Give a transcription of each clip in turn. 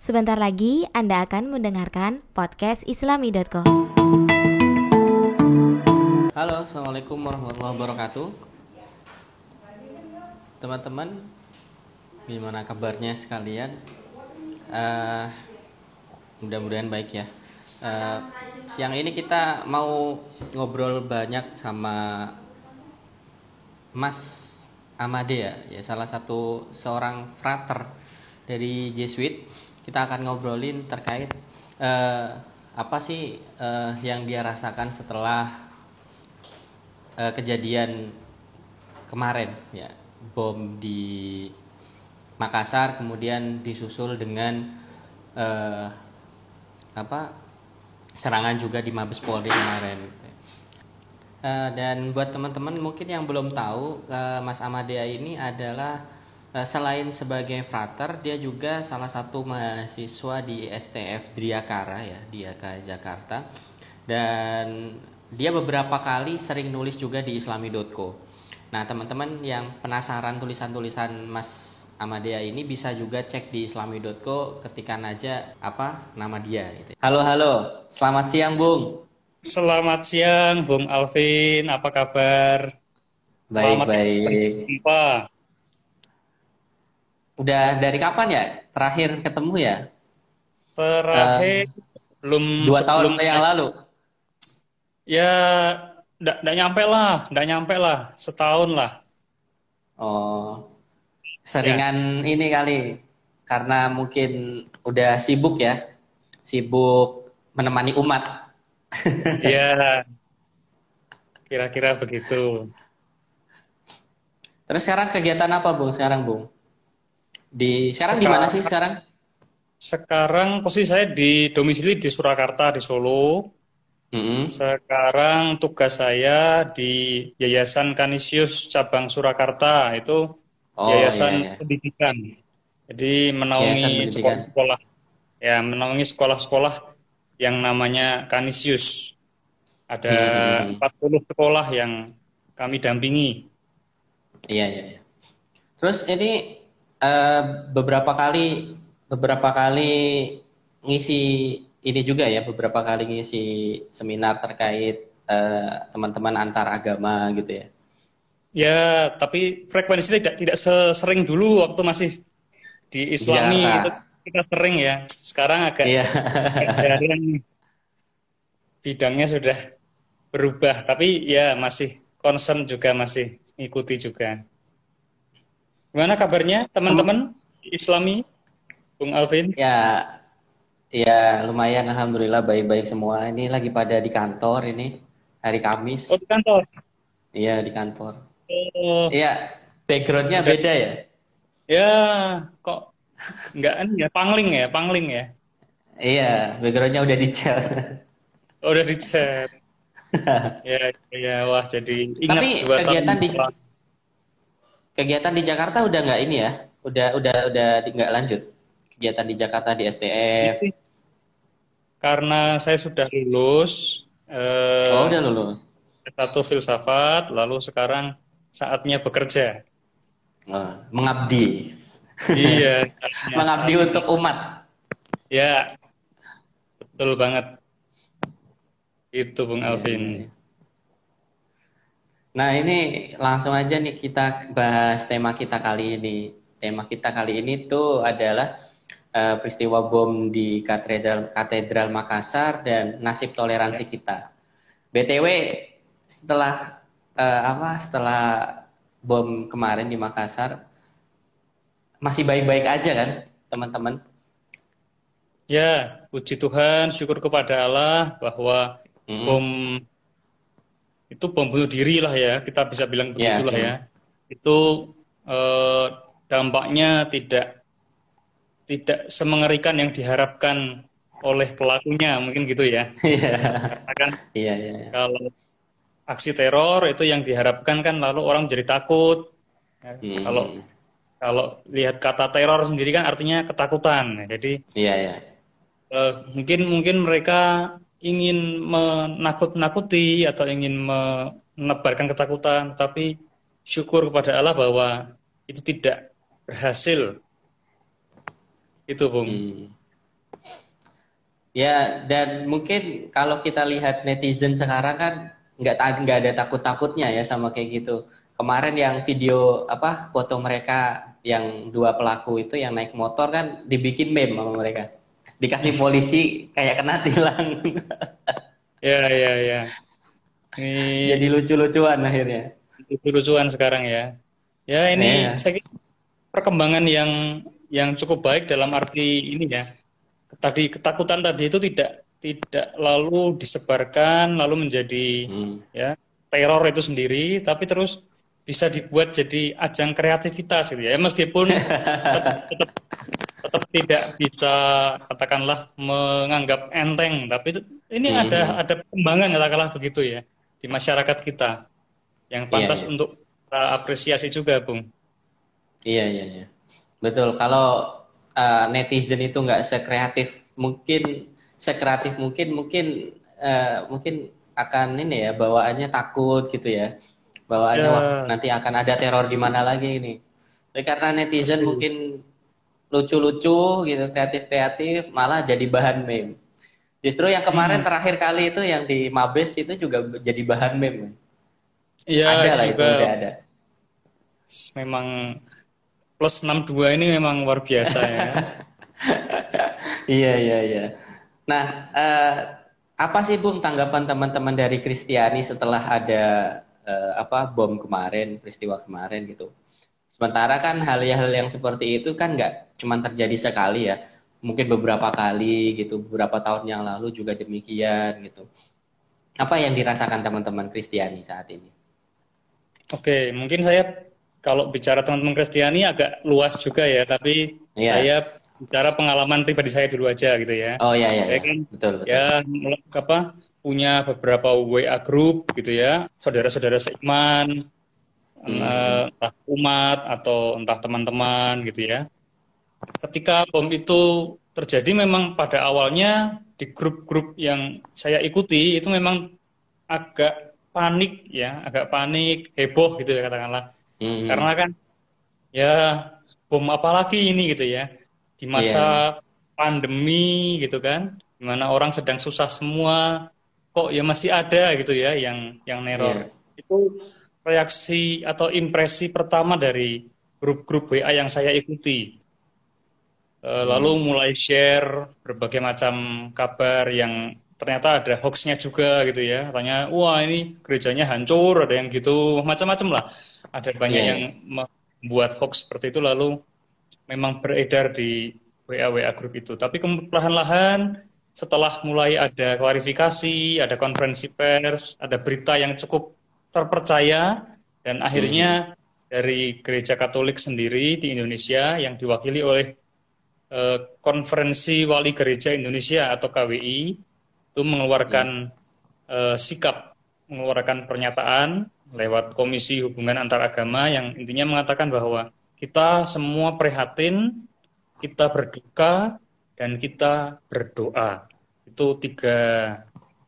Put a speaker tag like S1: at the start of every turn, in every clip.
S1: Sebentar lagi Anda akan mendengarkan podcast islami.co.
S2: Halo, Assalamualaikum warahmatullahi wabarakatuh Teman-teman, gimana kabarnya sekalian? Uh, Mudah-mudahan baik ya uh, Siang ini kita mau ngobrol banyak sama Mas Amadea ya salah satu seorang frater dari Jesuit kita akan ngobrolin terkait uh, apa sih uh, yang dia rasakan setelah uh, kejadian kemarin ya. Bom di Makassar kemudian disusul dengan uh, apa serangan juga di Mabes Polri kemarin. Uh, dan buat teman-teman mungkin yang belum tahu uh, Mas Amadea ini adalah selain sebagai frater dia juga salah satu mahasiswa di STF Driakara ya di Jakarta dan dia beberapa kali sering nulis juga di islami.co. Nah teman-teman yang penasaran tulisan-tulisan Mas Amadea ini bisa juga cek di islami.co ketikan aja apa nama dia. Gitu. Halo halo, selamat siang Bung.
S3: Selamat siang, Bung Alvin. Apa kabar?
S2: Baik, Selamat baik.
S3: Jumpa.
S2: Udah dari kapan ya? Terakhir ketemu ya?
S3: Terakhir uh, belum
S2: dua tahun yang lalu.
S3: Ya, nggak nyampe lah, nggak nyampe lah, setahun lah.
S2: Oh, seringan ya. ini kali, karena mungkin udah sibuk ya, sibuk menemani umat.
S3: Iya. Kira-kira begitu.
S2: Terus sekarang kegiatan apa, Bung? Sekarang, Bung? Di sekarang, di mana sih sekarang?
S3: Sekarang posisi saya di domisili di Surakarta di Solo. Mm -hmm. Sekarang tugas saya di Yayasan Kanisius cabang Surakarta itu oh, yayasan iya, iya. pendidikan. Jadi menaungi sekolah-sekolah ya menaungi sekolah-sekolah yang namanya Kanisius. Ada hmm. 40 sekolah yang kami dampingi.
S2: Iya, iya, iya. Terus ini uh, beberapa kali beberapa kali ngisi ini juga ya, beberapa kali ngisi seminar terkait uh, teman-teman antar agama gitu ya.
S3: Ya, tapi frekuensinya tidak tidak sesering dulu waktu masih di Islami ya, itu kita sering ya. Sekarang agak iya. bidangnya sudah berubah, tapi ya masih concern juga masih ikuti juga. Gimana kabarnya teman-teman Islami, Bung Alvin?
S2: Ya, ya lumayan, alhamdulillah baik-baik semua. Ini lagi pada di kantor ini hari Kamis.
S3: Oh di kantor?
S2: Iya di kantor. Oh. Iya, backgroundnya beda ya?
S3: Ya, kok Enggak kan ya, pangling ya, pangling ya.
S2: Iya, backgroundnya udah dicat.
S3: Oh, udah dicat. ya, ya, wah jadi
S2: ingat Tapi kegiatan di kegiatan di Jakarta udah nggak ini ya? Udah udah udah nggak lanjut kegiatan di Jakarta di STF.
S3: Karena saya sudah lulus.
S2: Eh, oh, udah lulus.
S3: Satu filsafat, lalu sekarang saatnya bekerja.
S2: Oh, mengabdi
S3: iya.
S2: Mengabdi untuk umat.
S3: Ya, betul banget. Itu Bung Alvin. Ya,
S2: Nah ini langsung aja nih kita bahas tema kita kali ini. Tema kita kali ini tuh adalah uh, peristiwa bom di katedral katedral Makassar dan nasib toleransi kita. btw setelah uh, apa setelah bom kemarin di Makassar masih baik-baik aja kan teman-teman?
S3: Ya, puji Tuhan, syukur kepada Allah bahwa hmm. bom itu bom bunuh diri lah ya, kita bisa bilang ya, begitulah ya. ya. Itu eh, dampaknya tidak tidak semengerikan yang diharapkan oleh pelakunya, mungkin gitu ya.
S2: Iya. kan iya, iya,
S3: iya. kalau aksi teror itu yang diharapkan kan lalu orang menjadi takut. Hmm. Kalau kalau lihat kata teror sendiri kan artinya ketakutan. Jadi
S2: iya ya.
S3: Uh, mungkin mungkin mereka ingin menakut-nakuti atau ingin menebarkan ketakutan, tapi syukur kepada Allah bahwa itu tidak berhasil. Itu, Bung. Hmm.
S2: Ya, dan mungkin kalau kita lihat netizen sekarang kan nggak nggak ada takut-takutnya ya sama kayak gitu. Kemarin yang video apa foto mereka yang dua pelaku itu yang naik motor kan dibikin meme sama mereka. Dikasih polisi kayak kena tilang.
S3: ya, ya, ya.
S2: Ini... Jadi lucu-lucuan akhirnya.
S3: Lucu-lucuan sekarang ya. Ya ini ya. saya perkembangan yang yang cukup baik dalam arti ini ya tadi ketakutan tadi itu tidak tidak lalu disebarkan lalu menjadi hmm. ya teror itu sendiri tapi terus bisa dibuat jadi ajang kreativitas gitu ya meskipun tetap, tetap, tetap tidak bisa katakanlah menganggap enteng tapi itu, ini hmm. ada ada perkembangan katakanlah begitu ya di masyarakat kita yang iya, pantas iya, iya. untuk apresiasi juga bung
S2: iya iya iya betul kalau uh, netizen itu nggak sekreatif mungkin sekreatif mungkin mungkin uh, mungkin akan ini ya bawaannya takut gitu ya bawaannya yeah. wah, nanti akan ada teror di mana lagi ini Tapi karena netizen Pasti. mungkin lucu-lucu gitu kreatif-kreatif malah jadi bahan meme justru yang kemarin hmm. terakhir kali itu yang di Mabes itu juga jadi bahan meme
S3: Iya, ada lah juga itu ada. Memang plus 62 ini memang luar biasa ya.
S2: iya iya iya. Nah, uh, apa sih Bung tanggapan teman-teman dari Kristiani setelah ada uh, apa bom kemarin, peristiwa kemarin gitu? Sementara kan hal-hal yang seperti itu kan nggak cuma terjadi sekali ya, mungkin beberapa kali gitu, beberapa tahun yang lalu juga demikian gitu. Apa yang dirasakan teman-teman Kristiani saat ini?
S3: Oke, mungkin saya kalau bicara teman-teman Kristiani agak luas juga ya, tapi yeah. saya bicara pengalaman pribadi saya dulu aja gitu ya.
S2: Oh iya iya. Saya kan betul, betul.
S3: ya apa punya beberapa WA group gitu ya, saudara-saudara seiman, hmm. entah umat atau entah teman-teman gitu ya. Ketika bom itu terjadi memang pada awalnya di grup-grup yang saya ikuti itu memang agak panik ya, agak panik, heboh gitu ya katakanlah Hmm. Karena kan ya bom apa lagi ini gitu ya di masa yeah. pandemi gitu kan, di mana orang sedang susah semua, kok ya masih ada gitu ya yang yang neror. Yeah. Itu reaksi atau impresi pertama dari grup-grup WA yang saya ikuti. Uh, Lalu mulai share berbagai macam kabar yang ternyata ada hoaxnya juga gitu ya. Katanya, wah ini gerejanya hancur, ada yang gitu, macam-macam lah. Ada banyak yeah. yang membuat hoax seperti itu lalu memang beredar di WA-WA grup itu. Tapi perlahan-lahan setelah mulai ada klarifikasi, ada konferensi pers, ada berita yang cukup terpercaya, dan akhirnya hmm. dari gereja Katolik sendiri di Indonesia yang diwakili oleh eh, Konferensi Wali Gereja Indonesia atau KWI itu mengeluarkan uh, sikap, mengeluarkan pernyataan lewat Komisi Hubungan Antar Agama yang intinya mengatakan bahwa kita semua prihatin, kita berduka, dan kita berdoa. Itu tiga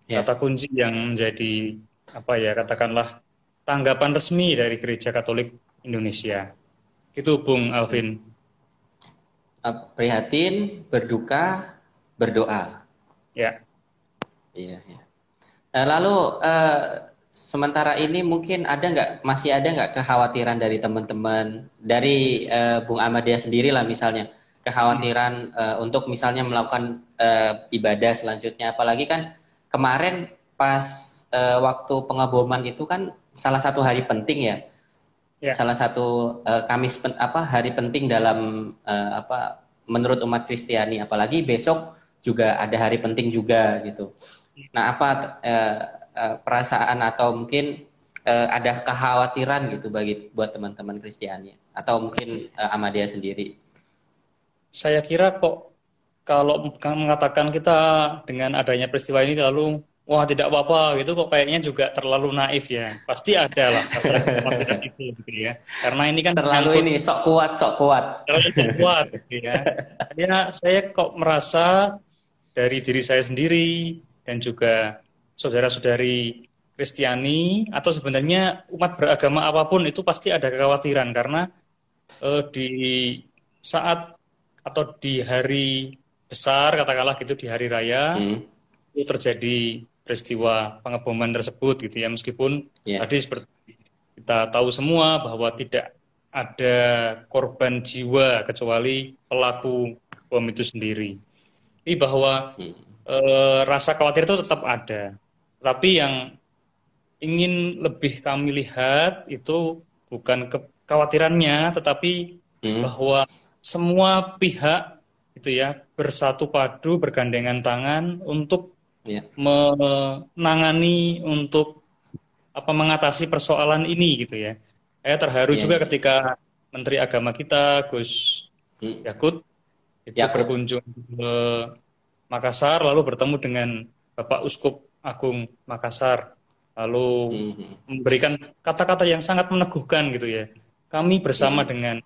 S3: ya. kata kunci yang menjadi apa ya katakanlah tanggapan resmi dari Gereja Katolik Indonesia. Itu Bung Alvin.
S2: Prihatin, berduka, berdoa.
S3: Ya.
S2: Iya, iya. Nah, lalu uh, sementara ini mungkin ada nggak masih ada nggak kekhawatiran dari teman-teman dari uh, Bung Ahmadiyah sendiri lah misalnya kekhawatiran uh, untuk misalnya melakukan uh, ibadah selanjutnya apalagi kan kemarin pas uh, waktu pengeboman itu kan salah satu hari penting ya, ya. salah satu uh, Kamis pen, apa hari penting dalam uh, apa menurut umat Kristiani apalagi besok juga ada hari penting juga gitu Nah, apa eh, eh, perasaan atau mungkin eh, ada kekhawatiran gitu bagi buat teman-teman Kristiani atau mungkin eh, Amadia sendiri?
S3: Saya kira kok kalau mengatakan kita dengan adanya peristiwa ini lalu wah tidak apa-apa gitu kok kayaknya juga terlalu naif ya. Pasti ada lah itu gitu ya. Karena ini kan
S2: terlalu ini sok kuat sok kuat.
S3: Terlalu kuat gitu ya. Ya saya kok merasa dari diri saya sendiri dan juga saudara-saudari Kristiani atau sebenarnya umat beragama apa pun itu pasti ada kekhawatiran karena eh, di saat atau di hari besar katakanlah gitu di hari raya hmm. itu terjadi peristiwa pengeboman tersebut gitu ya meskipun yeah. tadi seperti kita tahu semua bahwa tidak ada korban jiwa kecuali pelaku bom itu sendiri. Ini bahwa hmm. e, rasa khawatir itu tetap ada. Tapi yang ingin lebih kami lihat itu bukan kekhawatirannya, tetapi hmm. bahwa semua pihak itu ya bersatu padu bergandengan tangan untuk yeah. menangani untuk apa mengatasi persoalan ini gitu ya. Saya terharu yeah, juga ketika Menteri Agama kita Gus hmm. Yakut itu ya, berkunjung ke Makassar lalu bertemu dengan Bapak Uskup Agung Makassar lalu hmm. memberikan kata-kata yang sangat meneguhkan gitu ya. Kami bersama hmm. dengan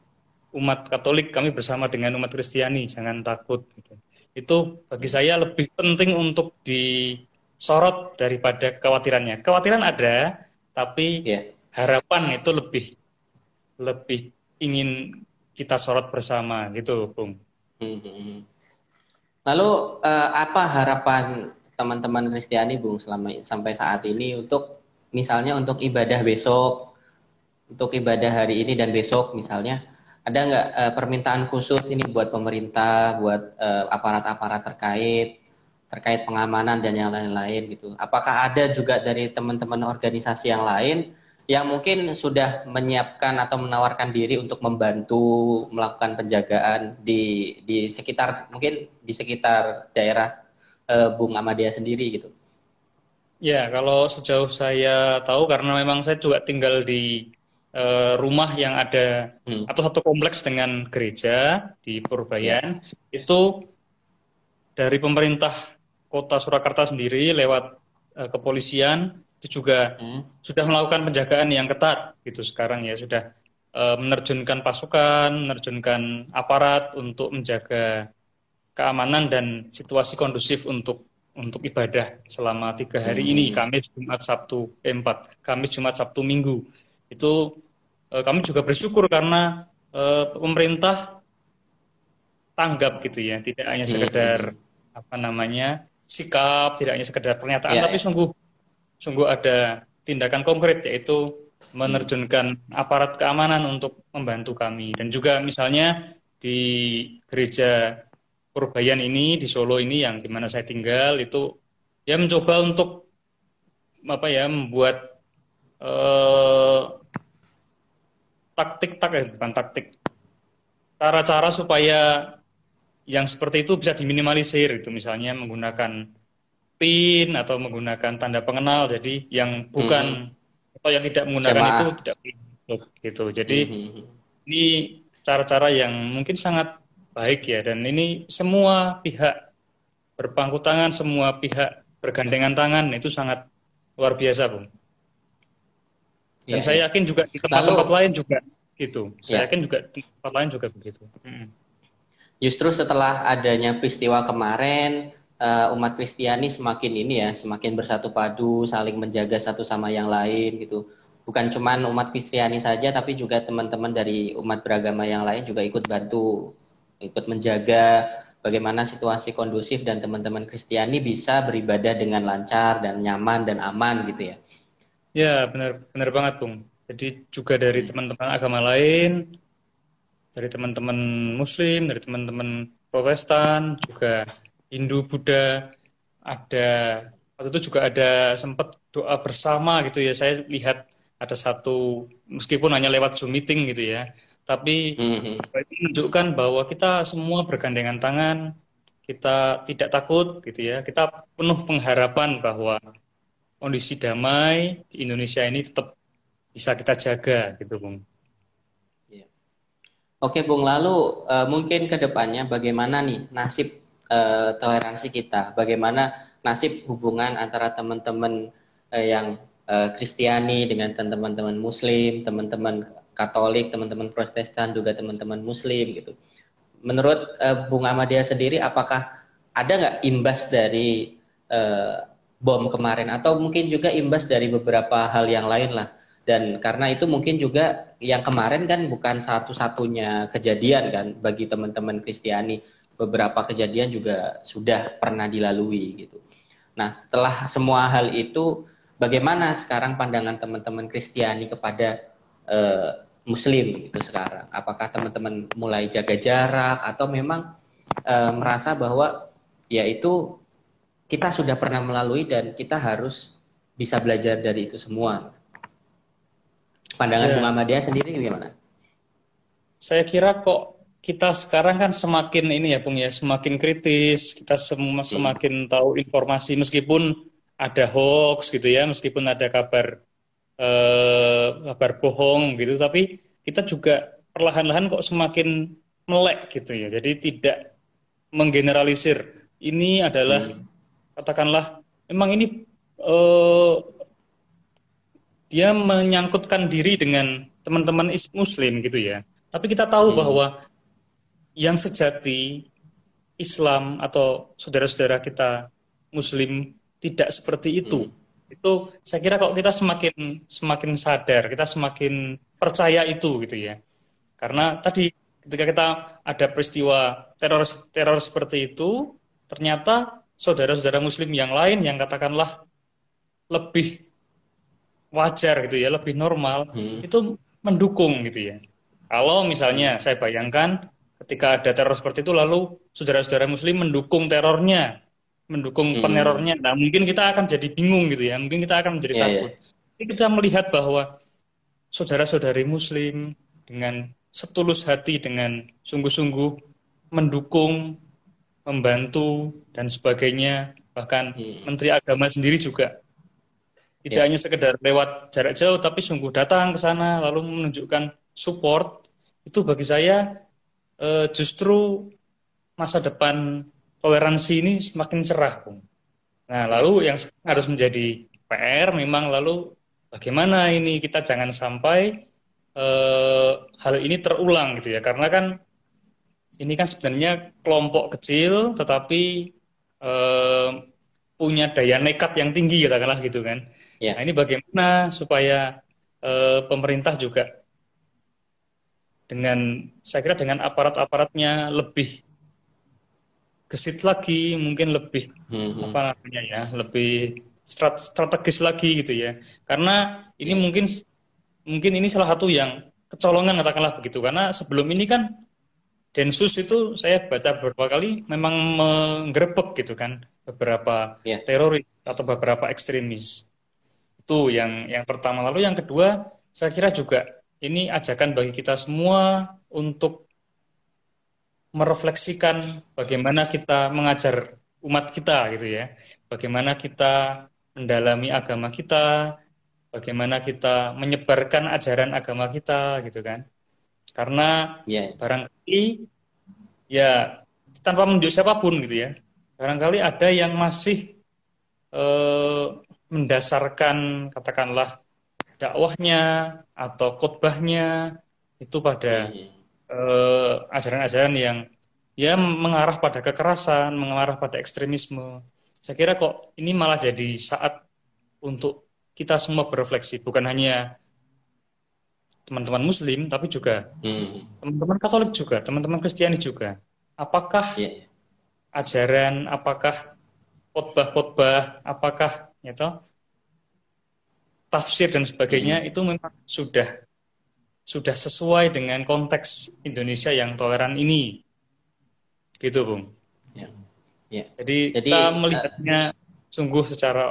S3: umat Katolik, kami bersama dengan umat Kristiani, jangan takut gitu. Itu bagi saya lebih penting untuk disorot daripada kekhawatirannya. Kekhawatiran ada, tapi yeah. harapan itu lebih lebih ingin kita sorot bersama gitu, Bung. Hmm.
S2: Lalu uh, apa harapan teman-teman Kristiani, Bung, selama sampai saat ini untuk misalnya untuk ibadah besok, untuk ibadah hari ini dan besok misalnya, ada nggak uh, permintaan khusus ini buat pemerintah, buat uh, aparat-aparat terkait, terkait pengamanan dan yang lain-lain gitu? Apakah ada juga dari teman-teman organisasi yang lain yang mungkin sudah menyiapkan atau menawarkan diri untuk membantu melakukan penjagaan di di sekitar mungkin di sekitar daerah e, Bung Amadia sendiri gitu.
S3: Ya, kalau sejauh saya tahu karena memang saya juga tinggal di e, rumah yang ada hmm. atau satu kompleks dengan gereja di Purbayan ya. itu dari pemerintah Kota Surakarta sendiri lewat e, kepolisian itu juga hmm. sudah melakukan penjagaan yang ketat gitu sekarang ya sudah e, menerjunkan pasukan, menerjunkan aparat untuk menjaga keamanan dan situasi kondusif untuk untuk ibadah selama tiga hari hmm. ini Kamis Jumat Sabtu eh, empat Kamis Jumat Sabtu Minggu itu e, kami juga bersyukur karena e, pemerintah tanggap gitu ya tidak hanya sekedar hmm. apa namanya sikap tidak hanya sekedar pernyataan ya, tapi ya. sungguh sungguh ada tindakan konkret yaitu menerjunkan aparat keamanan untuk membantu kami dan juga misalnya di gereja Purbayan ini di Solo ini yang di mana saya tinggal itu ya mencoba untuk apa ya membuat eh, taktik tak eh, bukan taktik cara-cara supaya yang seperti itu bisa diminimalisir itu misalnya menggunakan pin atau menggunakan tanda pengenal jadi yang bukan hmm. atau yang tidak menggunakan Jemaah. itu tidak gitu jadi hmm. ini cara-cara yang mungkin sangat baik ya dan ini semua pihak berpangku tangan semua pihak bergandengan tangan itu sangat luar biasa bung dan ya, saya ya. yakin juga di tempat-tempat lain juga gitu saya ya. yakin juga di tempat lain juga begitu hmm.
S2: justru setelah adanya peristiwa kemarin uh, umat Kristiani semakin ini ya, semakin bersatu padu, saling menjaga satu sama yang lain gitu. Bukan cuma umat Kristiani saja, tapi juga teman-teman dari umat beragama yang lain juga ikut bantu, ikut menjaga bagaimana situasi kondusif dan teman-teman Kristiani bisa beribadah dengan lancar dan nyaman dan aman gitu ya.
S3: Ya, benar benar banget, Bung. Jadi juga dari hmm. teman-teman agama lain, dari teman-teman Muslim, dari teman-teman Protestan juga Hindu Buddha ada waktu itu juga ada sempat doa bersama gitu ya saya lihat ada satu meskipun hanya lewat zoom meeting gitu ya tapi mm-hmm. itu menunjukkan bahwa kita semua bergandengan tangan kita tidak takut gitu ya kita penuh pengharapan bahwa kondisi damai di Indonesia ini tetap bisa kita jaga gitu bung.
S2: Iya. Oke bung lalu uh, mungkin ke depannya bagaimana nih nasib uh, toleransi kita, bagaimana nasib hubungan antara teman-teman uh, yang uh, Kristiani dengan teman-teman Muslim, teman-teman Katolik, teman-teman Protestan, juga teman-teman Muslim gitu. Menurut uh, Bung Ahmadiyah sendiri, apakah ada nggak imbas dari uh, bom kemarin atau mungkin juga imbas dari beberapa hal yang lain lah? Dan karena itu mungkin juga yang kemarin kan bukan satu-satunya kejadian kan bagi teman-teman Kristiani beberapa kejadian juga sudah pernah dilalui gitu. Nah, setelah semua hal itu, bagaimana sekarang pandangan teman-teman Kristiani kepada uh, Muslim itu sekarang? Apakah teman-teman mulai jaga jarak atau memang uh, merasa bahwa ya itu kita sudah pernah melalui dan kita harus bisa belajar dari itu semua? Pandangan ya. Bung Ahmadiyah sendiri gimana?
S3: Saya kira kok kita sekarang kan semakin ini ya Bung ya, semakin kritis, kita semua hmm. semakin tahu informasi meskipun ada hoax gitu ya, meskipun ada kabar eh, kabar bohong gitu, tapi kita juga perlahan-lahan kok semakin melek gitu ya. Jadi tidak menggeneralisir. Ini adalah hmm. Katakanlah memang ini eh, dia menyangkutkan diri dengan teman-teman muslim gitu ya. Tapi kita tahu hmm. bahwa yang sejati Islam atau saudara-saudara kita Muslim tidak seperti itu. Hmm. Itu saya kira kalau kita semakin semakin sadar, kita semakin percaya itu gitu ya. Karena tadi ketika kita ada peristiwa teror teror seperti itu, ternyata saudara-saudara Muslim yang lain yang katakanlah lebih wajar gitu ya, lebih normal, hmm. itu mendukung gitu ya. Kalau misalnya saya bayangkan ketika ada teror seperti itu lalu saudara-saudara muslim mendukung terornya mendukung hmm. penerornya nah mungkin kita akan jadi bingung gitu ya mungkin kita akan menjadi yeah, takut yeah. kita melihat bahwa saudara-saudari muslim dengan setulus hati dengan sungguh-sungguh mendukung membantu dan sebagainya bahkan hmm. menteri agama sendiri juga tidak yeah. hanya sekedar lewat jarak jauh tapi sungguh datang ke sana lalu menunjukkan support itu bagi saya uh, justru masa depan toleransi ini semakin cerah, Bung. Nah, lalu yang harus menjadi PR memang lalu bagaimana ini kita jangan sampai uh, hal ini terulang gitu ya, karena kan ini kan sebenarnya kelompok kecil tetapi uh, punya daya nekat yang tinggi katakanlah gitu kan. Yeah. Nah, ini bagaimana supaya uh, pemerintah juga dengan saya kira dengan aparat-aparatnya lebih gesit lagi, mungkin lebih hmm. apa namanya ya, lebih strategis lagi gitu ya. Karena ini yeah. mungkin mungkin ini salah satu yang kecolongan katakanlah begitu karena sebelum ini kan Densus itu saya baca beberapa kali memang menggerebek gitu kan beberapa yeah. teroris atau beberapa ekstremis. Itu yang yang pertama. Lalu yang kedua saya kira juga ini ajakan bagi kita semua untuk merefleksikan bagaimana kita mengajar umat kita gitu ya. Bagaimana kita mendalami agama kita, bagaimana kita menyebarkan ajaran agama kita gitu kan. Karena yeah. barangkali ya tanpa menunjuk siapa pun gitu ya. Barangkali ada yang masih eh, mendasarkan katakanlah dakwahnya atau khotbahnya itu pada uh, ajaran-ajaran yang ya mengarah pada kekerasan, mengarah pada ekstremisme. Saya kira kok ini malah jadi saat untuk kita semua berefleksi, bukan hanya teman-teman Muslim, tapi juga hmm. teman-teman Katolik juga, teman-teman Kristiani juga. Apakah yeah. Ajaran, apakah khotbah-khotbah, apakah ya toh, tafsir dan sebagainya hmm. itu memang sudah sudah sesuai dengan konteks Indonesia yang toleran ini, gitu, Bung. Ya. Ya. Jadi, Jadi kita melihatnya uh, sungguh secara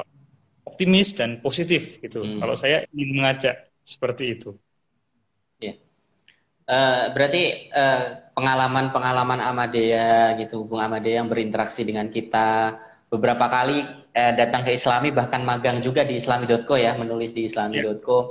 S3: optimis dan positif, gitu. Hmm. Kalau saya ingin mengajak seperti itu.
S2: Uh, berarti uh, pengalaman-pengalaman Amadea gitu, Bung Amadea yang berinteraksi dengan kita beberapa kali eh, datang ke Islami bahkan magang juga di islami.co ya menulis di islami.co yeah.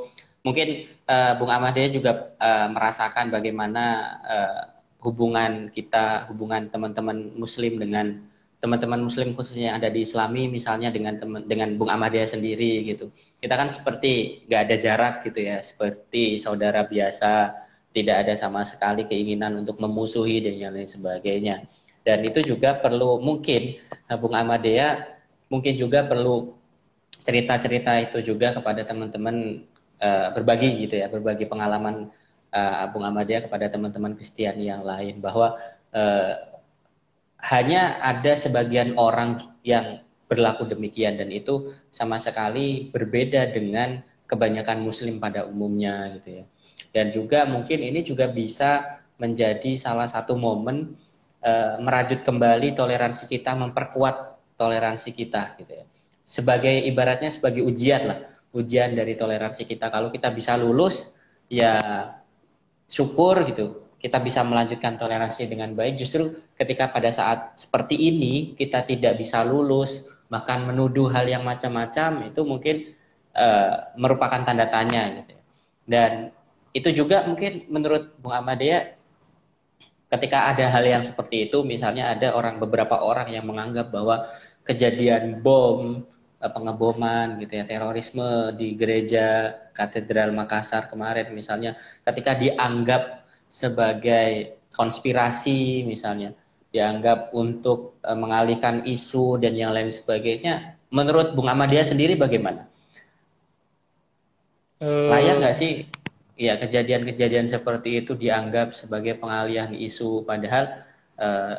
S2: mungkin eh, Bung Ahmadiyah juga eh, merasakan bagaimana eh, hubungan kita hubungan teman-teman Muslim dengan teman-teman Muslim khususnya yang ada di Islami misalnya dengan teman dengan Bung Ahmadiyah sendiri gitu kita kan seperti nggak ada jarak gitu ya seperti saudara biasa tidak ada sama sekali keinginan untuk memusuhi dan lain sebagainya dan itu juga perlu mungkin eh, Bung Amadea mungkin juga perlu cerita-cerita itu juga kepada teman-teman uh, berbagi gitu ya, berbagi pengalaman uh, Bung Amadea kepada teman-teman Kristiani yang lain bahwa uh, hanya ada sebagian orang yang berlaku demikian dan itu sama sekali berbeda dengan kebanyakan muslim pada umumnya gitu ya. Dan juga mungkin ini juga bisa menjadi salah satu momen e, merajut kembali toleransi kita, memperkuat toleransi kita gitu ya. Sebagai ibaratnya sebagai ujian lah, ujian dari toleransi kita. Kalau kita bisa lulus ya syukur gitu kita bisa melanjutkan toleransi dengan baik justru ketika pada saat seperti ini kita tidak bisa lulus bahkan menuduh hal yang macam-macam itu mungkin uh, merupakan tanda tanya gitu ya. dan itu juga mungkin menurut Bung Ahmadiyah ketika ada hal yang seperti itu misalnya ada orang beberapa orang yang menganggap bahwa kejadian bom eh, pengeboman gitu ya terorisme di gereja katedral Makassar kemarin misalnya ketika dianggap sebagai konspirasi misalnya dianggap untuk e, mengalihkan isu dan yang lain sebagainya menurut Bung Ahmadiyah sendiri bagaimana? Uh... layak nggak sih ya kejadian-kejadian seperti itu dianggap sebagai pengalihan isu padahal uh,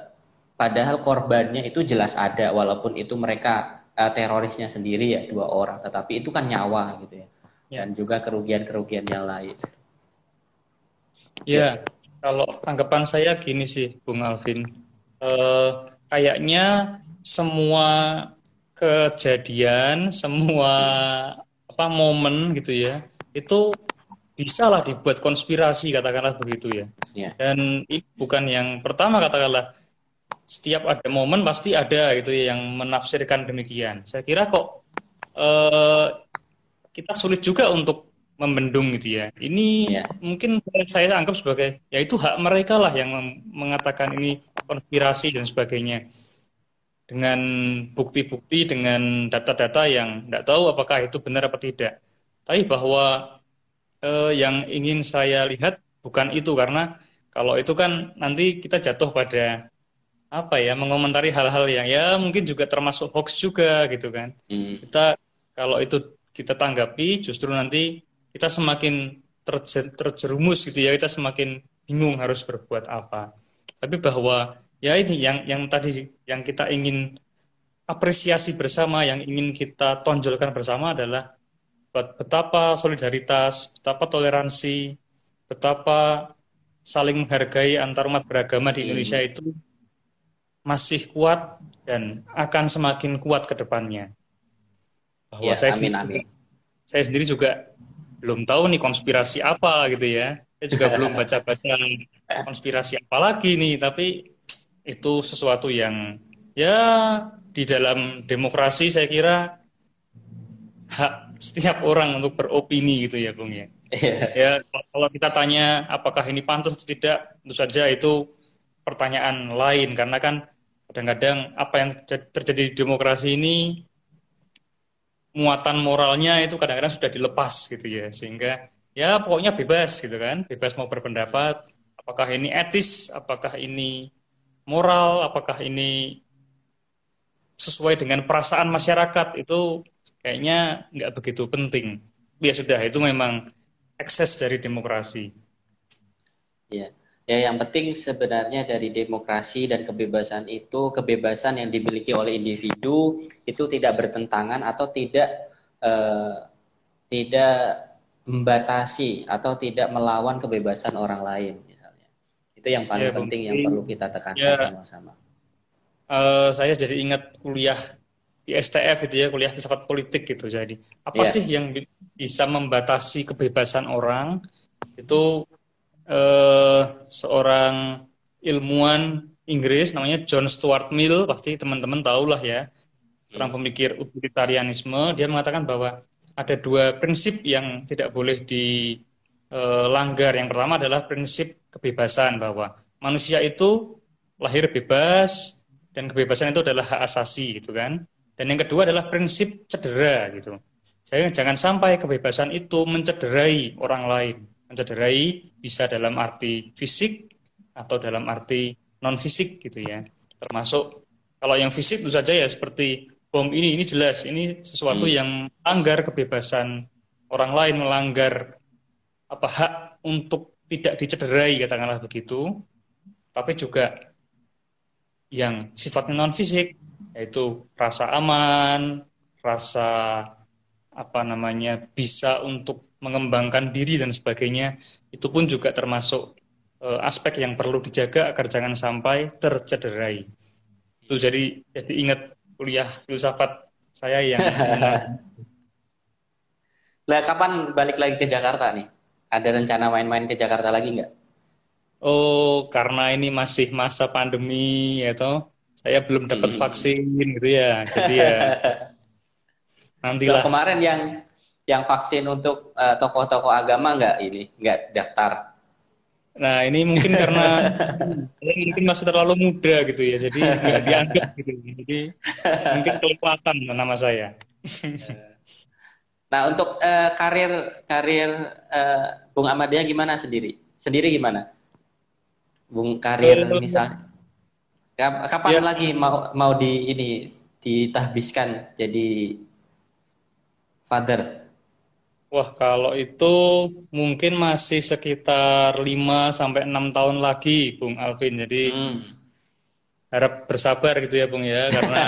S2: padahal korbannya itu jelas ada walaupun itu mereka uh, terorisnya sendiri ya dua orang tetapi itu kan nyawa gitu ya, ya. dan juga kerugian-kerugian yang lain
S3: Ya, kalau tanggapan saya gini sih, Bung Alvin. Eh, kayaknya semua kejadian, semua apa momen gitu ya, itu bisa lah dibuat konspirasi katakanlah begitu ya. ya. Dan ini bukan yang pertama katakanlah setiap ada momen pasti ada gitu ya yang menafsirkan demikian. Saya kira kok eh, kita sulit juga untuk membendung gitu ya. Ini ya. mungkin saya anggap sebagai ya itu hak mereka lah yang mengatakan ini konspirasi dan sebagainya. Dengan bukti-bukti, dengan data-data yang tidak tahu apakah itu benar apa tidak. Tapi bahwa eh, yang ingin saya lihat bukan itu karena kalau itu kan nanti kita jatuh pada apa ya mengomentari hal-hal yang ya mungkin juga termasuk hoax juga gitu kan. Hmm. Kita kalau itu kita tanggapi justru nanti kita semakin terjerumus gitu ya kita semakin bingung harus berbuat apa tapi bahwa ya ini yang yang tadi yang kita ingin apresiasi bersama yang ingin kita tonjolkan bersama adalah betapa solidaritas betapa toleransi betapa saling menghargai antar umat beragama di Indonesia hmm. itu masih kuat dan akan semakin kuat ke depannya bahwa ya, saya amin, sendiri, amin. saya sendiri juga belum tahu nih konspirasi apa gitu ya. Saya juga belum baca-baca konspirasi apa lagi nih, tapi itu sesuatu yang ya di dalam demokrasi saya kira hak setiap orang untuk beropini gitu ya Bung ya. Yeah. Ya kalau kita tanya apakah ini pantas atau tidak, tentu saja itu pertanyaan lain karena kan kadang-kadang apa yang terjadi di demokrasi ini muatan moralnya itu kadang-kadang sudah dilepas gitu ya sehingga ya pokoknya bebas gitu kan bebas mau berpendapat apakah ini etis apakah ini moral apakah ini sesuai dengan perasaan masyarakat itu kayaknya nggak begitu penting. Ya sudah itu memang ekses dari demokrasi.
S2: Ya Ya, yang penting sebenarnya dari demokrasi dan kebebasan itu kebebasan yang dimiliki oleh individu itu tidak bertentangan atau tidak uh, tidak membatasi atau tidak melawan kebebasan orang lain misalnya. Itu yang paling ya, penting yang perlu kita tekankan ya, sama-sama.
S3: Uh, saya jadi ingat kuliah di STF itu ya kuliah filsafat politik gitu. Jadi apa ya. sih yang bisa membatasi kebebasan orang? Itu uh, seorang ilmuwan Inggris namanya John Stuart Mill. Pasti teman-teman tahu lah ya. Orang hmm. pemikir utilitarianisme dia mengatakan bahwa ada dua prinsip yang tidak boleh dilanggar yang pertama adalah prinsip kebebasan bahwa manusia itu lahir bebas dan kebebasan itu adalah hak asasi gitu kan dan yang kedua adalah prinsip cedera gitu. Jadi jangan sampai kebebasan itu mencederai orang lain. Mencederai bisa dalam arti fisik atau dalam arti non fisik gitu ya. Termasuk kalau yang fisik itu saja ya seperti bom ini ini jelas. Ini sesuatu hmm. yang melanggar kebebasan orang lain melanggar apa hak untuk tidak dicederai katakanlah begitu. Tapi juga yang sifatnya non fisik yaitu rasa aman, rasa apa namanya bisa untuk mengembangkan diri dan sebagainya itu pun juga termasuk uh, aspek yang perlu dijaga agar jangan sampai tercederai. Itu jadi jadi ingat kuliah filsafat saya yang
S2: Lah kapan balik lagi ke Jakarta nih? Ada rencana main-main ke Jakarta lagi nggak?
S3: Oh, karena ini masih masa pandemi ya toh. Saya belum dapat hmm. vaksin gitu ya. Jadi ya
S2: nantilah. kemarin yang yang vaksin untuk uh, tokoh-tokoh agama nggak ini nggak daftar?
S3: Nah ini mungkin karena mungkin masih terlalu muda gitu ya, jadi nggak dianggap gitu. Jadi mungkin kelewatan nama saya.
S2: Nah, untuk uh, karir karir uh, Bung Ahmadiyah gimana sendiri? Sendiri gimana? Bung karir misalnya. Kapan ya. lagi mau mau di ini ditahbiskan jadi father?
S3: Wah, kalau itu mungkin masih sekitar 5 sampai 6 tahun lagi, Bung Alvin. Jadi hmm. harap bersabar gitu ya, Bung ya, karena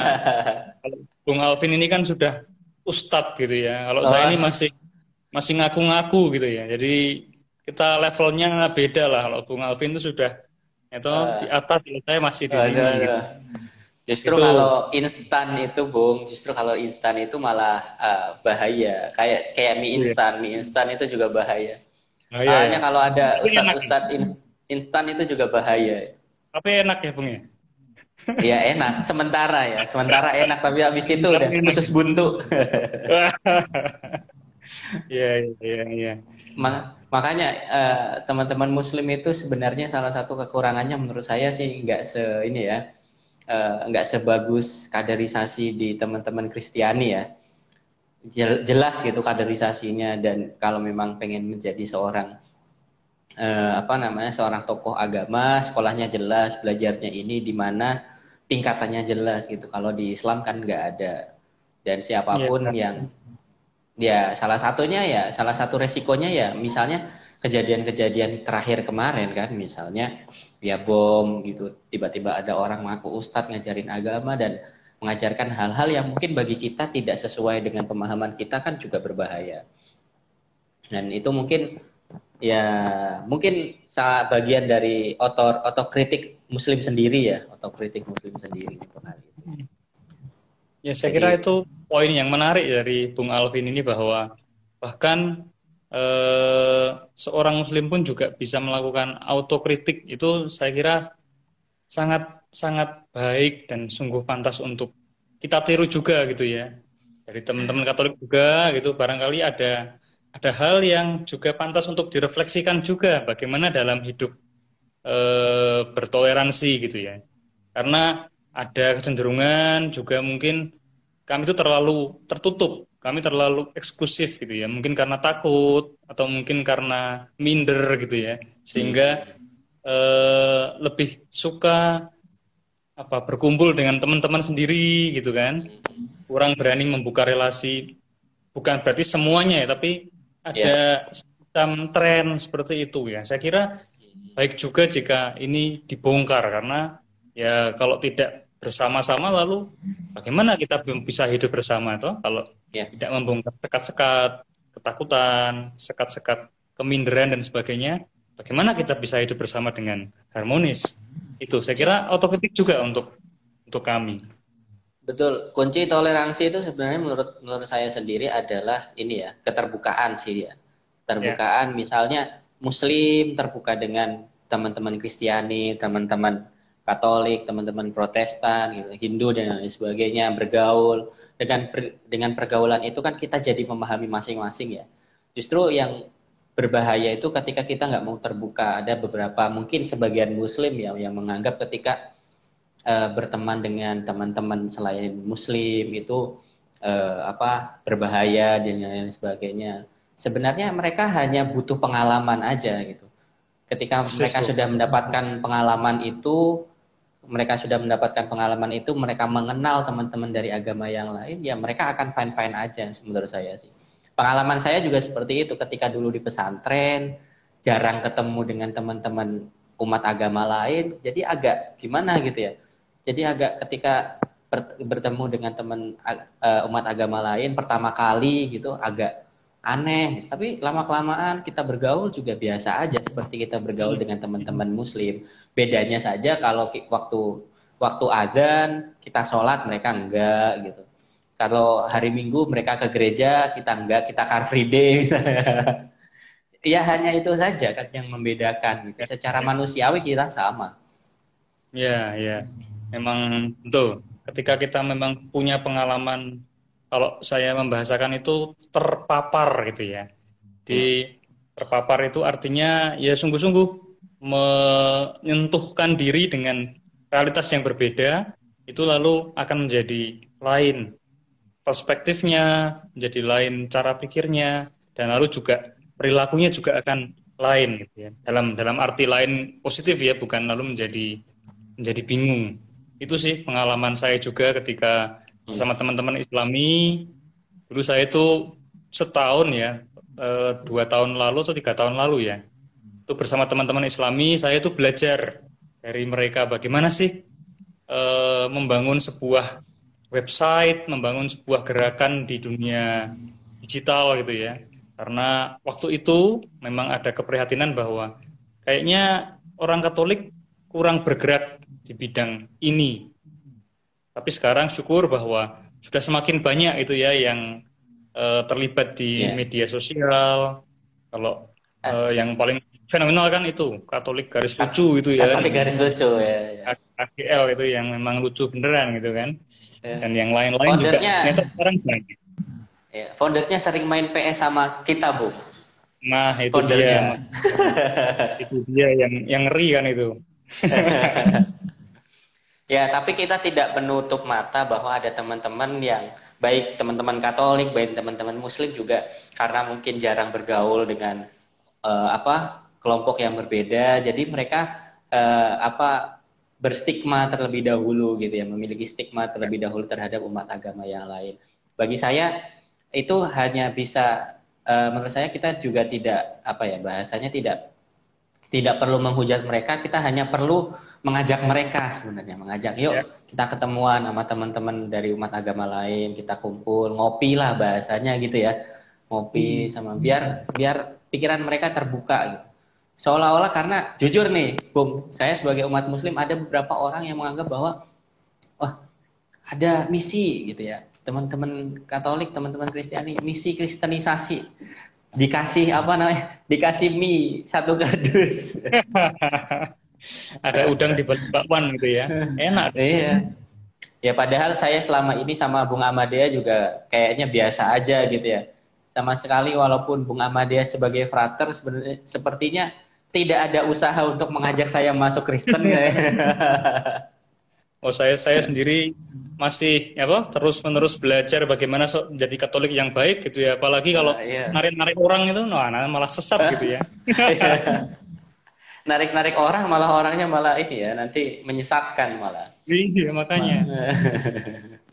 S3: Bung Alvin ini kan sudah ustadz gitu ya. Kalau oh. saya ini masih masih ngaku-ngaku gitu ya. Jadi kita levelnya beda lah. Kalau Bung Alvin itu sudah itu uh, di atas, saya masih di sini. Gitu.
S2: Justru itu. kalau instan itu, Bung, justru kalau instan itu malah uh, bahaya. Kayak kayak mie iya. instan, mie instan itu juga bahaya. Oh, iya, Hanya iya. kalau ada ustadz-ustadz instan itu juga bahaya.
S3: Tapi enak ya, Bung ya?
S2: Iya enak, sementara ya, sementara enak tapi habis itu udah khusus buntu.
S3: Iya iya iya.
S2: Makanya uh, teman-teman Muslim itu sebenarnya salah satu kekurangannya menurut saya sih nggak se ini ya, uh, nggak sebagus kaderisasi di teman-teman Kristiani ya. Jelas gitu kaderisasinya dan kalau memang pengen menjadi seorang uh, apa namanya seorang tokoh agama sekolahnya jelas belajarnya ini di mana tingkatannya jelas gitu kalau di Islam kan nggak ada dan siapa pun yeah. yang ya salah satunya ya salah satu resikonya ya misalnya kejadian-kejadian terakhir kemarin kan misalnya ya bom gitu tiba-tiba ada orang mengaku ustadz ngajarin agama dan mengajarkan hal-hal yang mungkin bagi kita tidak sesuai dengan pemahaman kita kan juga berbahaya. Dan itu mungkin ya mungkin salah bagian dari otor otokritik muslim sendiri ya otokritik muslim sendiri
S3: itu ya saya Jadi, kira itu poin yang menarik dari Bung Alvin ini bahwa bahkan eh, seorang muslim pun juga bisa melakukan autokritik. Itu saya kira sangat sangat baik dan sungguh pantas untuk kita tiru juga gitu ya. Dari teman-teman Katolik juga gitu. Barangkali ada ada hal yang juga pantas untuk direfleksikan juga bagaimana dalam hidup e, bertoleransi gitu ya. Karena ada kecenderungan juga mungkin kami itu terlalu tertutup, kami terlalu eksklusif gitu ya. Mungkin karena takut atau mungkin karena minder gitu ya. Sehingga e, lebih suka apa berkumpul dengan teman-teman sendiri gitu kan. Kurang berani membuka relasi bukan berarti semuanya ya, tapi ada yeah. semacam tren seperti itu ya. Saya kira baik juga jika ini dibongkar karena ya kalau tidak bersama-sama lalu bagaimana kita bisa hidup bersama itu kalau yeah. tidak membongkar sekat-sekat ketakutan, sekat-sekat keminderan dan sebagainya, bagaimana kita bisa hidup bersama dengan harmonis? Itu saya kira otokritik juga untuk untuk kami.
S2: Betul, kunci toleransi itu sebenarnya menurut menurut saya sendiri adalah ini ya, keterbukaan sih ya. Keterbukaan yeah. misalnya muslim terbuka dengan teman-teman Kristiani, teman-teman Katolik, teman-teman Protestan, gitu, Hindu dan lain sebagainya bergaul dengan per, dengan pergaulan itu kan kita jadi memahami masing-masing ya. Justru yang berbahaya itu ketika kita nggak mau terbuka. Ada beberapa mungkin sebagian Muslim ya yang menganggap ketika uh, berteman dengan teman-teman selain muslim itu uh, apa berbahaya dan lain sebagainya. Sebenarnya mereka hanya butuh pengalaman aja gitu. Ketika mereka sudah mendapatkan pengalaman itu, mereka sudah mendapatkan pengalaman itu, mereka mengenal teman-teman dari agama yang lain, ya mereka akan fine-fine aja menurut saya sih. Pengalaman saya juga seperti itu ketika dulu di pesantren, jarang ketemu dengan teman-teman umat agama lain, jadi agak gimana gitu ya jadi agak ketika bertemu dengan teman uh, umat agama lain pertama kali gitu agak aneh tapi lama kelamaan kita bergaul juga biasa aja seperti kita bergaul hmm. dengan teman-teman muslim bedanya saja kalau waktu waktu adzan kita sholat mereka enggak gitu kalau hari minggu mereka ke gereja kita enggak kita car free day misalnya ya hanya itu saja kan yang membedakan gitu. secara manusiawi kita sama
S3: Ya, ya. Memang betul. Ketika kita memang punya pengalaman, kalau saya membahasakan itu terpapar gitu ya. Di terpapar itu artinya ya sungguh-sungguh menyentuhkan diri dengan realitas yang berbeda, itu lalu akan menjadi lain perspektifnya, menjadi lain cara pikirnya, dan lalu juga perilakunya juga akan lain gitu ya. Dalam dalam arti lain positif ya, bukan lalu menjadi menjadi bingung. Itu sih pengalaman saya juga ketika bersama teman-teman Islami. Dulu saya itu setahun ya, eh, dua tahun lalu atau tiga tahun lalu ya. Itu bersama teman-teman Islami, saya itu belajar dari mereka bagaimana sih eh, membangun sebuah website, membangun sebuah gerakan di dunia digital gitu ya. Karena waktu itu memang ada keprihatinan bahwa kayaknya orang Katolik kurang bergerak di bidang ini. Tapi sekarang syukur bahwa sudah semakin banyak itu ya yang uh, terlibat di yeah. media sosial. Kalau uh, yang paling fenomenal kan itu Katolik garis lucu itu ya.
S2: Katolik garis lucu ya.
S3: ya. KGL itu yang memang lucu beneran gitu kan. Yeah. Dan yang lain-lain juga ternyata sekarang banyak.
S2: Ya, foundernya sering main PS sama kita, Bu.
S3: Nah, itu dia. itu dia yang yang ngeri kan itu.
S2: Ya, tapi kita tidak menutup mata bahwa ada teman-teman yang baik teman-teman Katolik, baik teman-teman Muslim juga karena mungkin jarang bergaul dengan uh, apa kelompok yang berbeda, jadi mereka uh, apa berstigma terlebih dahulu gitu ya, memiliki stigma terlebih dahulu terhadap umat agama yang lain. Bagi saya itu hanya bisa uh, menurut saya kita juga tidak apa ya bahasanya tidak tidak perlu menghujat mereka, kita hanya perlu mengajak mereka sebenarnya, mengajak yuk yeah. kita ketemuan sama teman-teman dari umat agama lain, kita kumpul, ngopi lah bahasanya gitu ya. Ngopi hmm. sama biar biar pikiran mereka terbuka gitu. Seolah-olah karena jujur nih, Bung, saya sebagai umat muslim ada beberapa orang yang menganggap bahwa wah, ada misi gitu ya. Teman-teman Katolik, teman-teman Kristiani, misi kristenisasi dikasih apa namanya? Dikasih mie satu kardus.
S3: Ada udang di balik bakwan gitu ya. Enak.
S2: Iya. Ya padahal saya selama ini sama Bung Amadea juga kayaknya biasa aja gitu ya. Sama sekali walaupun Bung Amadea sebagai frater sebenarnya sepertinya tidak ada usaha untuk mengajak saya masuk Kristen ya.
S3: Oh saya saya sendiri masih ya apa terus menerus belajar bagaimana so, menjadi Katolik yang baik gitu ya. Apalagi kalau iya. narik-narik orang itu nah, malah sesat gitu ya.
S2: Narik-narik orang malah orangnya malah ini ya nanti menyesatkan malah.
S3: Iya makanya.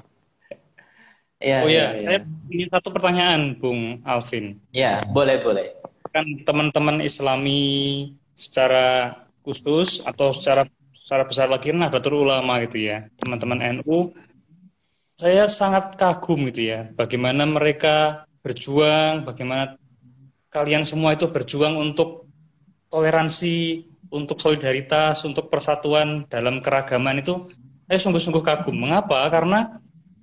S3: Ya, oh ya, ya, saya ingin satu pertanyaan Bung Alvin.
S2: Ya boleh boleh.
S3: Kan teman-teman Islami secara khusus atau secara secara besar lagi Nahdlatul Ulama gitu ya. Teman-teman NU saya sangat kagum gitu ya, bagaimana mereka berjuang, bagaimana kalian semua itu berjuang untuk toleransi, untuk solidaritas, untuk persatuan dalam keragaman itu saya sungguh-sungguh kagum. Mengapa? Karena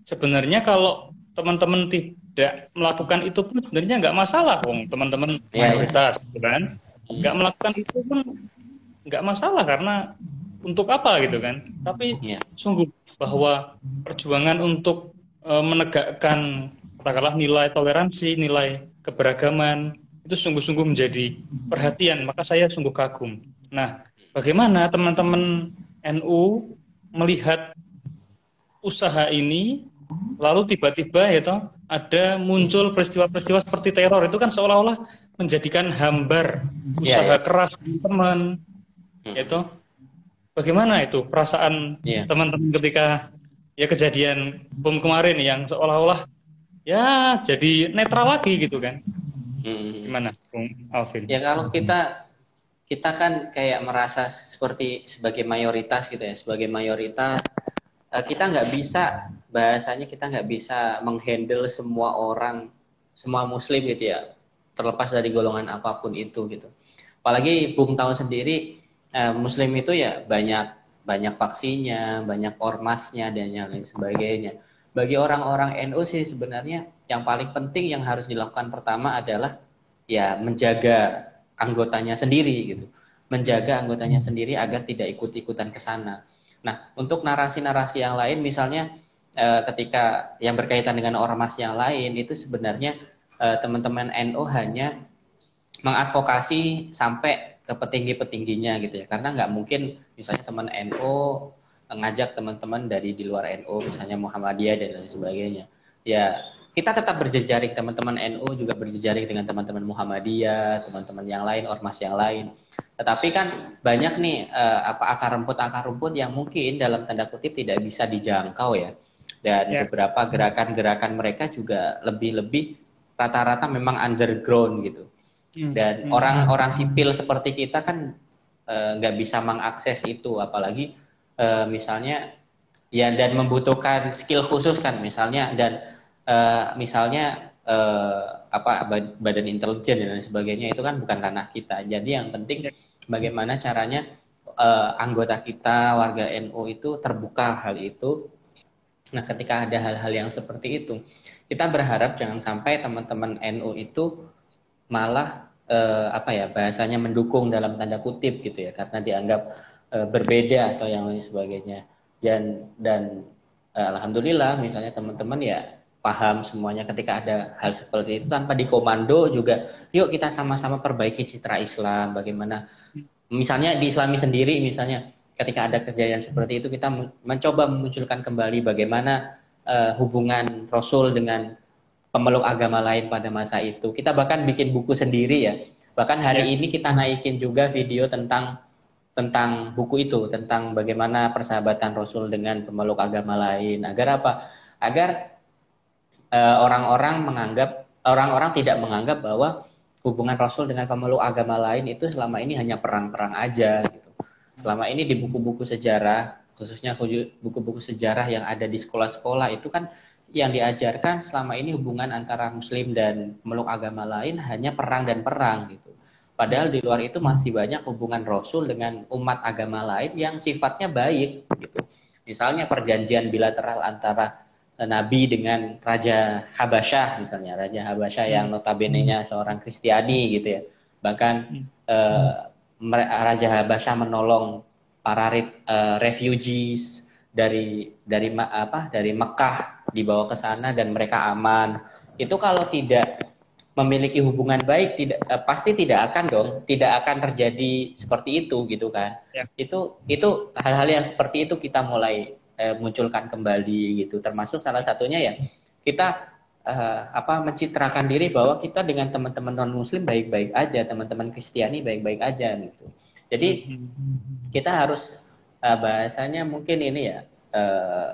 S3: sebenarnya kalau teman-teman tidak melakukan itu pun sebenarnya nggak masalah, Wong. Teman-teman yeah, iya. mayoritas, yeah. kan? Nggak melakukan itu pun nggak masalah karena untuk apa gitu kan? Tapi yeah. sungguh bahwa perjuangan untuk e, menegakkan katakanlah nilai toleransi, nilai keberagaman itu sungguh-sungguh menjadi perhatian, maka saya sungguh kagum. Nah, bagaimana teman-teman NU melihat usaha ini lalu tiba-tiba ya toh ada muncul peristiwa-peristiwa seperti teror itu kan seolah-olah menjadikan hambar iya, usaha yeah, yeah. keras teman hmm. itu Bagaimana itu perasaan yeah. teman-teman ketika ya kejadian bom kemarin yang seolah-olah ya jadi netral lagi gitu kan? Hmm. Gimana, Bung Alvin?
S2: Ya kalau kita kita kan kayak merasa seperti sebagai mayoritas gitu ya, sebagai mayoritas uh, kita nggak bisa bahasanya kita nggak bisa menghandle semua orang semua muslim gitu ya terlepas dari golongan apa pun itu gitu apalagi Bung tahu sendiri uh, muslim itu ya banyak banyak vaksinnya banyak ormasnya dan yang lain sebagainya. Bagi orang-orang NU sih sebenarnya yang paling penting yang harus dilakukan pertama adalah ya menjaga anggotanya sendiri gitu. Menjaga anggotanya sendiri agar tidak ikut-ikutan ke sana. Nah untuk narasi-narasi yang lain misalnya Eh, ketika yang berkaitan dengan ormas yang lain itu sebenarnya eh, teman-teman NU hanya mengadvokasi sampai ke petinggi-petingginya gitu ya. Karena nggak mungkin misalnya teman NU ngajak teman-teman dari di luar NU misalnya Muhammadiyah dan lain sebagainya. Ya kita tetap berjejaring teman-teman NU juga berjejaring dengan teman-teman Muhammadiyah teman-teman yang lain ormas yang lain. Tetapi kan banyak nih uh, apa akar rumput akar rumput yang mungkin dalam tanda kutip tidak bisa dijangkau ya. Dan yeah. beberapa gerakan-gerakan mereka juga lebih-lebih rata-rata memang underground gitu hmm. dan hmm. orang-orang sipil seperti kita kan eh, nggak uh, bisa mengakses itu apalagi uh, misalnya ya dan membutuhkan skill khusus kan misalnya dan uh, misalnya uh, apa badan intelijen dan sebagainya itu kan bukan ranah kita jadi yang penting ya. bagaimana caranya uh, anggota kita warga NU itu terbuka hal itu Nah, ketika ada hal-hal yang seperti itu, kita berharap jangan sampai teman-teman NU itu malah eh, apa ya bahasanya mendukung dalam tanda kutip gitu ya, karena dianggap eh, berbeda atau yang lain sebagainya. Dan dan eh, alhamdulillah misalnya teman-teman ya paham semuanya ketika ada hal seperti itu tanpa dikomando juga yuk kita sama-sama perbaiki citra Islam bagaimana misalnya di Islami sendiri misalnya ketika ada kejadian seperti itu kita mencoba memunculkan kembali bagaimana uh, hubungan Rasul dengan pemeluk agama lain pada masa itu. Kita bahkan bikin buku sendiri ya. Bahkan hari ya. ini kita naikin juga video tentang tentang buku itu, tentang bagaimana persahabatan Rasul dengan pemeluk agama lain. Agar apa? Agar eh, orang-orang uh, menganggap orang-orang tidak menganggap bahwa hubungan Rasul dengan pemeluk agama lain itu selama ini hanya perang-perang aja gitu selama ini di buku-buku sejarah khususnya buku-buku sejarah yang ada di sekolah-sekolah itu kan yang diajarkan selama ini hubungan antara muslim dan meluk agama lain hanya perang dan perang gitu. Padahal di luar itu masih banyak hubungan Rasul dengan umat agama lain yang sifatnya baik gitu. Misalnya perjanjian bilateral antara Nabi dengan Raja Habasyah misalnya, Raja Habasyah yang hmm. notabene-nya seorang Kristiani gitu ya. Bahkan hmm. eh, Raja Habasyah menolong para uh, refugees dari dari apa dari Mekah dibawa ke sana dan mereka aman. Itu kalau tidak memiliki hubungan baik tidak uh, pasti tidak akan dong, tidak akan terjadi seperti itu gitu kan. Ya. Itu itu hal-hal yang seperti itu kita mulai uh, munculkan kembali gitu. Termasuk salah satunya ya kita uh, apa mencitrakan diri bahwa kita dengan teman-teman non muslim baik-baik aja teman-teman Kristiani baik-baik aja gitu jadi kita harus uh, bahasanya mungkin ini ya uh,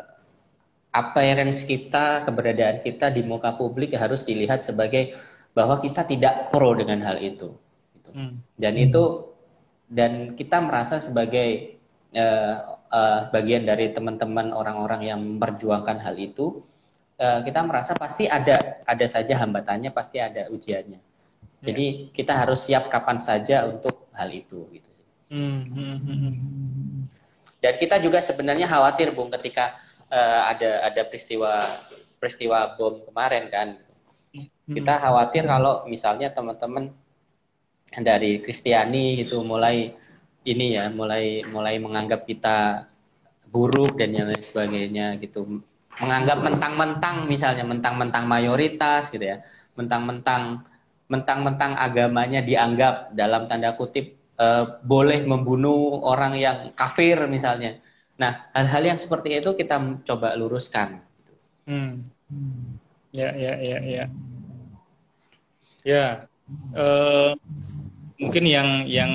S2: appearance kita keberadaan kita di muka publik harus dilihat sebagai bahwa kita tidak pro dengan hal itu gitu. hmm. dan itu dan kita merasa sebagai uh, uh, bagian dari teman-teman orang-orang yang memperjuangkan hal itu Eh, kita merasa pasti ada ada saja hambatannya, pasti ada ujiannya. Jadi ya. kita harus siap kapan saja untuk hal itu gitu. Hmm, hmm, hmm, Dan kita juga sebenarnya khawatir Bung ketika uh, ada ada peristiwa peristiwa bom kemarin kan. Kita khawatir kalau misalnya teman-teman dari Kristiani itu mulai ini ya, mulai mulai menganggap kita buruk dan yang lain sebagainya gitu. Menganggap mentang-mentang misalnya mentang-mentang mayoritas gitu ya. Mentang-mentang mentang-mentang agamanya dianggap dalam tanda kutip uh, boleh membunuh orang yang kafir misalnya nah hal-hal yang seperti itu kita coba luruskan hmm.
S3: ya ya ya ya ya uh, mungkin yang yang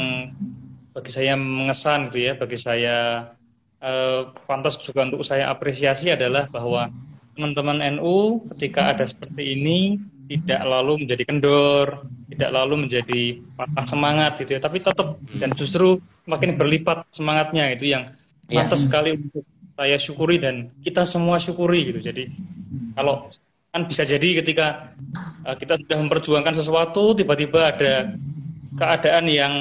S3: bagi saya mengesan gitu ya bagi saya eh, pantas juga untuk saya apresiasi adalah bahwa teman-teman NU ketika ada seperti ini tidak lalu menjadi kendor, tidak lalu menjadi patah semangat gitu ya, tapi tetap dan justru makin berlipat semangatnya itu yang iya. pantas sekali untuk saya syukuri dan kita semua syukuri gitu. Jadi kalau kan bisa jadi ketika uh, kita sudah memperjuangkan sesuatu tiba-tiba ada keadaan yang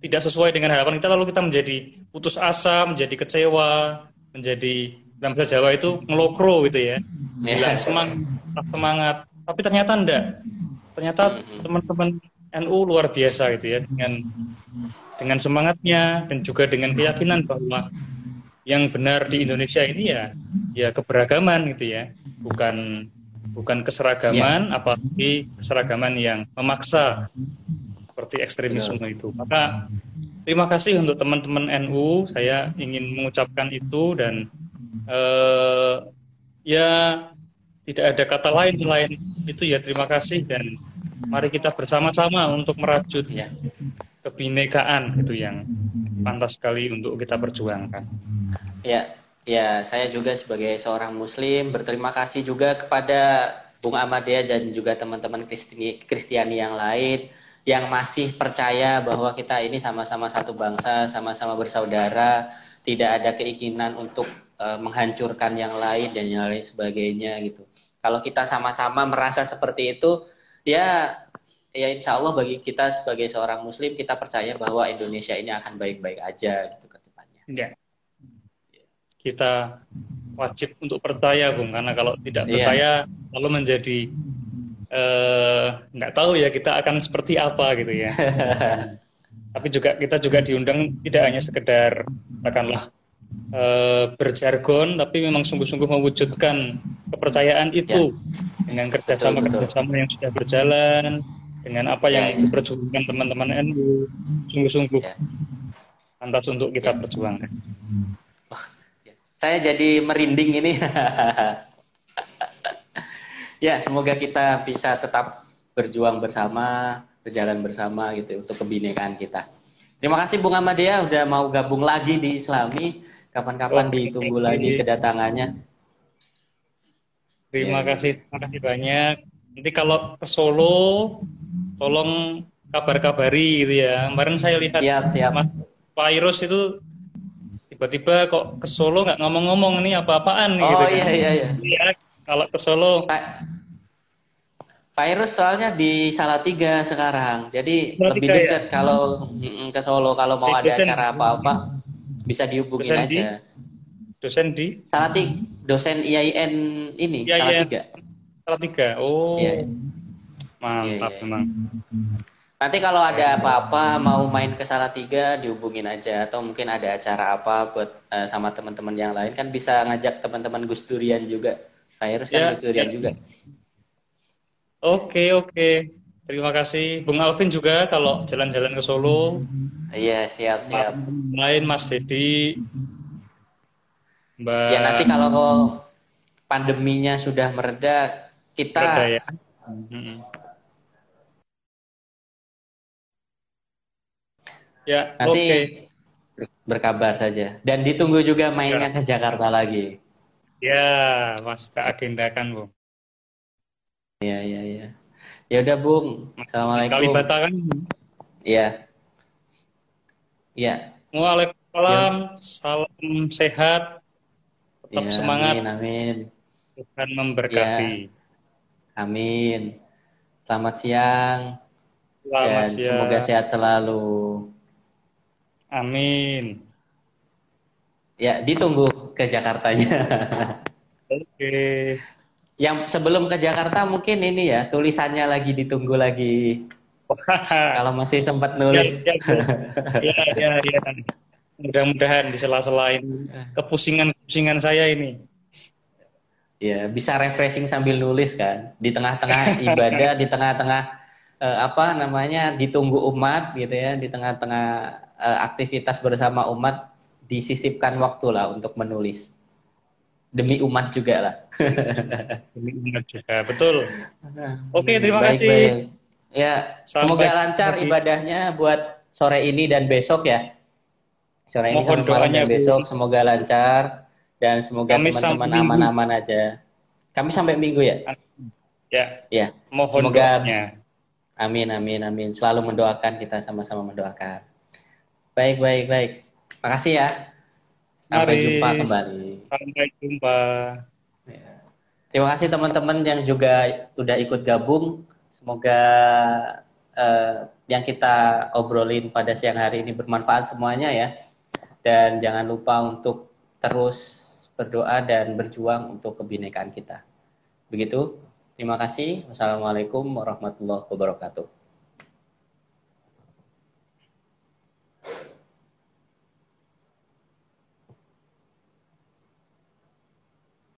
S3: tidak sesuai dengan harapan kita lalu kita menjadi putus asa, menjadi kecewa, menjadi dalam bahasa Jawa itu ngelokro gitu ya. Bilang semangat, semangat. Tapi ternyata enggak. Ternyata teman-teman NU luar biasa gitu ya dengan dengan semangatnya dan juga dengan keyakinan bahwa yang benar di Indonesia ini ya ya keberagaman gitu ya bukan bukan keseragaman ya. apalagi keseragaman yang memaksa seperti ekstremisme Betul. itu maka terima kasih untuk teman-teman NU saya ingin mengucapkan itu dan eh, ya tidak ada kata lain selain itu ya terima kasih dan mari kita bersama-sama untuk merajut ya kebinekaan itu yang pantas sekali untuk kita perjuangkan.
S2: Ya, ya saya juga sebagai seorang Muslim berterima kasih juga kepada Bung Ahmadiyah dan juga teman-teman Kristiani yang lain yang masih percaya bahwa kita ini sama-sama satu bangsa, sama-sama bersaudara, tidak ada keinginan untuk uh, menghancurkan yang lain dan yang lain sebagainya gitu. Kalau kita sama-sama merasa seperti itu, ya ya insya Allah bagi kita sebagai seorang muslim kita percaya bahwa Indonesia ini akan baik-baik aja gitu ke depannya.
S3: Ya. Kita wajib untuk percaya Bung karena kalau tidak iya. percaya yeah. lalu menjadi eh, nggak uh, tahu ya kita akan seperti apa gitu ya. Tapi juga kita juga diundang tidak hanya sekedar katakanlah uh, berjargon tapi memang sungguh-sungguh mewujudkan kepercayaan itu yeah. dengan kerjasama kerjasama yang sudah berjalan dengan apa yang ya, ya. diperjuangkan teman-teman NU sungguh-sungguh ya. pantas untuk kita ya. perjuangkan.
S2: Ya. Saya jadi merinding ini. ya, semoga kita bisa tetap berjuang bersama, berjalan bersama gitu untuk kebinekaan kita. Terima kasih Bung Ahmadiyah udah mau gabung lagi di Islami. Kapan-kapan oh, ditunggu lagi kedatangannya.
S3: Terima ya. kasih, terima kasih banyak. Nanti kalau ke Solo tolong kabar-kabari gitu ya. Kemarin saya lihat
S2: siap, siap. Mas
S3: virus itu tiba-tiba kok ke Solo nggak ngomong-ngomong ini apa-apaan
S2: oh, gitu. Oh iya iya iya.
S3: Ya, kalau ke Solo.
S2: Pak Virus soalnya di Salatiga sekarang. Jadi Salatiga, lebih dekat ya? kalau ke Solo kalau mau ada acara apa-apa bisa dihubungin dosen aja. Di?
S3: Dosen di?
S2: Salatiga, dosen IAIN ini IAIN. Salatiga.
S3: Salatiga. Oh. Iya, iya. Mantap yeah, memang.
S2: Nanti kalau ada apa-apa mau main ke Salatiga dihubungin aja atau mungkin ada acara apa buat uh, sama teman-teman yang lain kan bisa ngajak teman-teman Gus Durian juga. Virus kan yeah, Gus Durian yeah. juga.
S3: Oke, okay, oke. Okay. Terima kasih Bung Alvin juga kalau jalan-jalan ke Solo.
S2: Iya, siap, siap.
S3: Main Mas Dedi.
S2: Mbak... Ya nanti kalau pandeminya sudah mereda, kita mereda, ya.
S3: Ya,
S2: Nanti okay. berkabar saja. Dan ditunggu juga mainnya ya. ke Jakarta lagi.
S3: Ya, Mas tak agendakan, Bung.
S2: Ya, ya, ya. Ya udah, Bung. Assalamualaikum.
S3: Kalibata kan?
S2: Iya. Iya.
S3: Waalaikumsalam. Ya. Salam sehat. Tetap ya, semangat.
S2: Amin, amin.
S3: Tuhan memberkati.
S2: Ya. Amin. Selamat siang.
S3: Selamat
S2: Dan siang. semoga sehat selalu.
S3: Amin.
S2: Ya, ditunggu ke Jakartanya.
S3: Oke.
S2: Yang sebelum ke Jakarta mungkin ini ya, tulisannya lagi ditunggu lagi. Kalau masih sempat nulis.
S3: Ya, ya, ya. ya, ya. Mudah-mudahan di sela-sela ini kepusingan-kepusingan saya ini.
S2: Ya, bisa refreshing sambil nulis kan. Di tengah-tengah ibadah, di tengah-tengah eh, apa namanya ditunggu umat gitu ya, di tengah-tengah aktivitas bersama umat disisipkan waktu lah untuk menulis. Demi umat juga lah.
S3: Demi umat juga betul. Oke terima
S2: baik,
S3: kasih.
S2: baik. ya Sampai semoga lancar lagi. ibadahnya buat sore ini dan besok ya. Sore ini Mohon malam dan besok semoga lancar dan semoga teman-teman aman-aman aja. Kami sampai minggu ya?
S3: Ya
S2: ya
S3: Mohon semoga doanya.
S2: amin amin amin. Selalu mendoakan kita sama-sama mendoakan Baik, baik, baik. Makasih ya. Sampai Mari. jumpa kembali.
S3: Sampai jumpa.
S2: Ya. Terima kasih teman-teman yang juga sudah ikut gabung. Semoga uh, yang kita obrolin pada siang hari ini bermanfaat semuanya ya. Dan jangan lupa untuk terus berdoa dan berjuang untuk kebinekaan kita. Begitu. Terima kasih. Wassalamualaikum warahmatullahi wabarakatuh.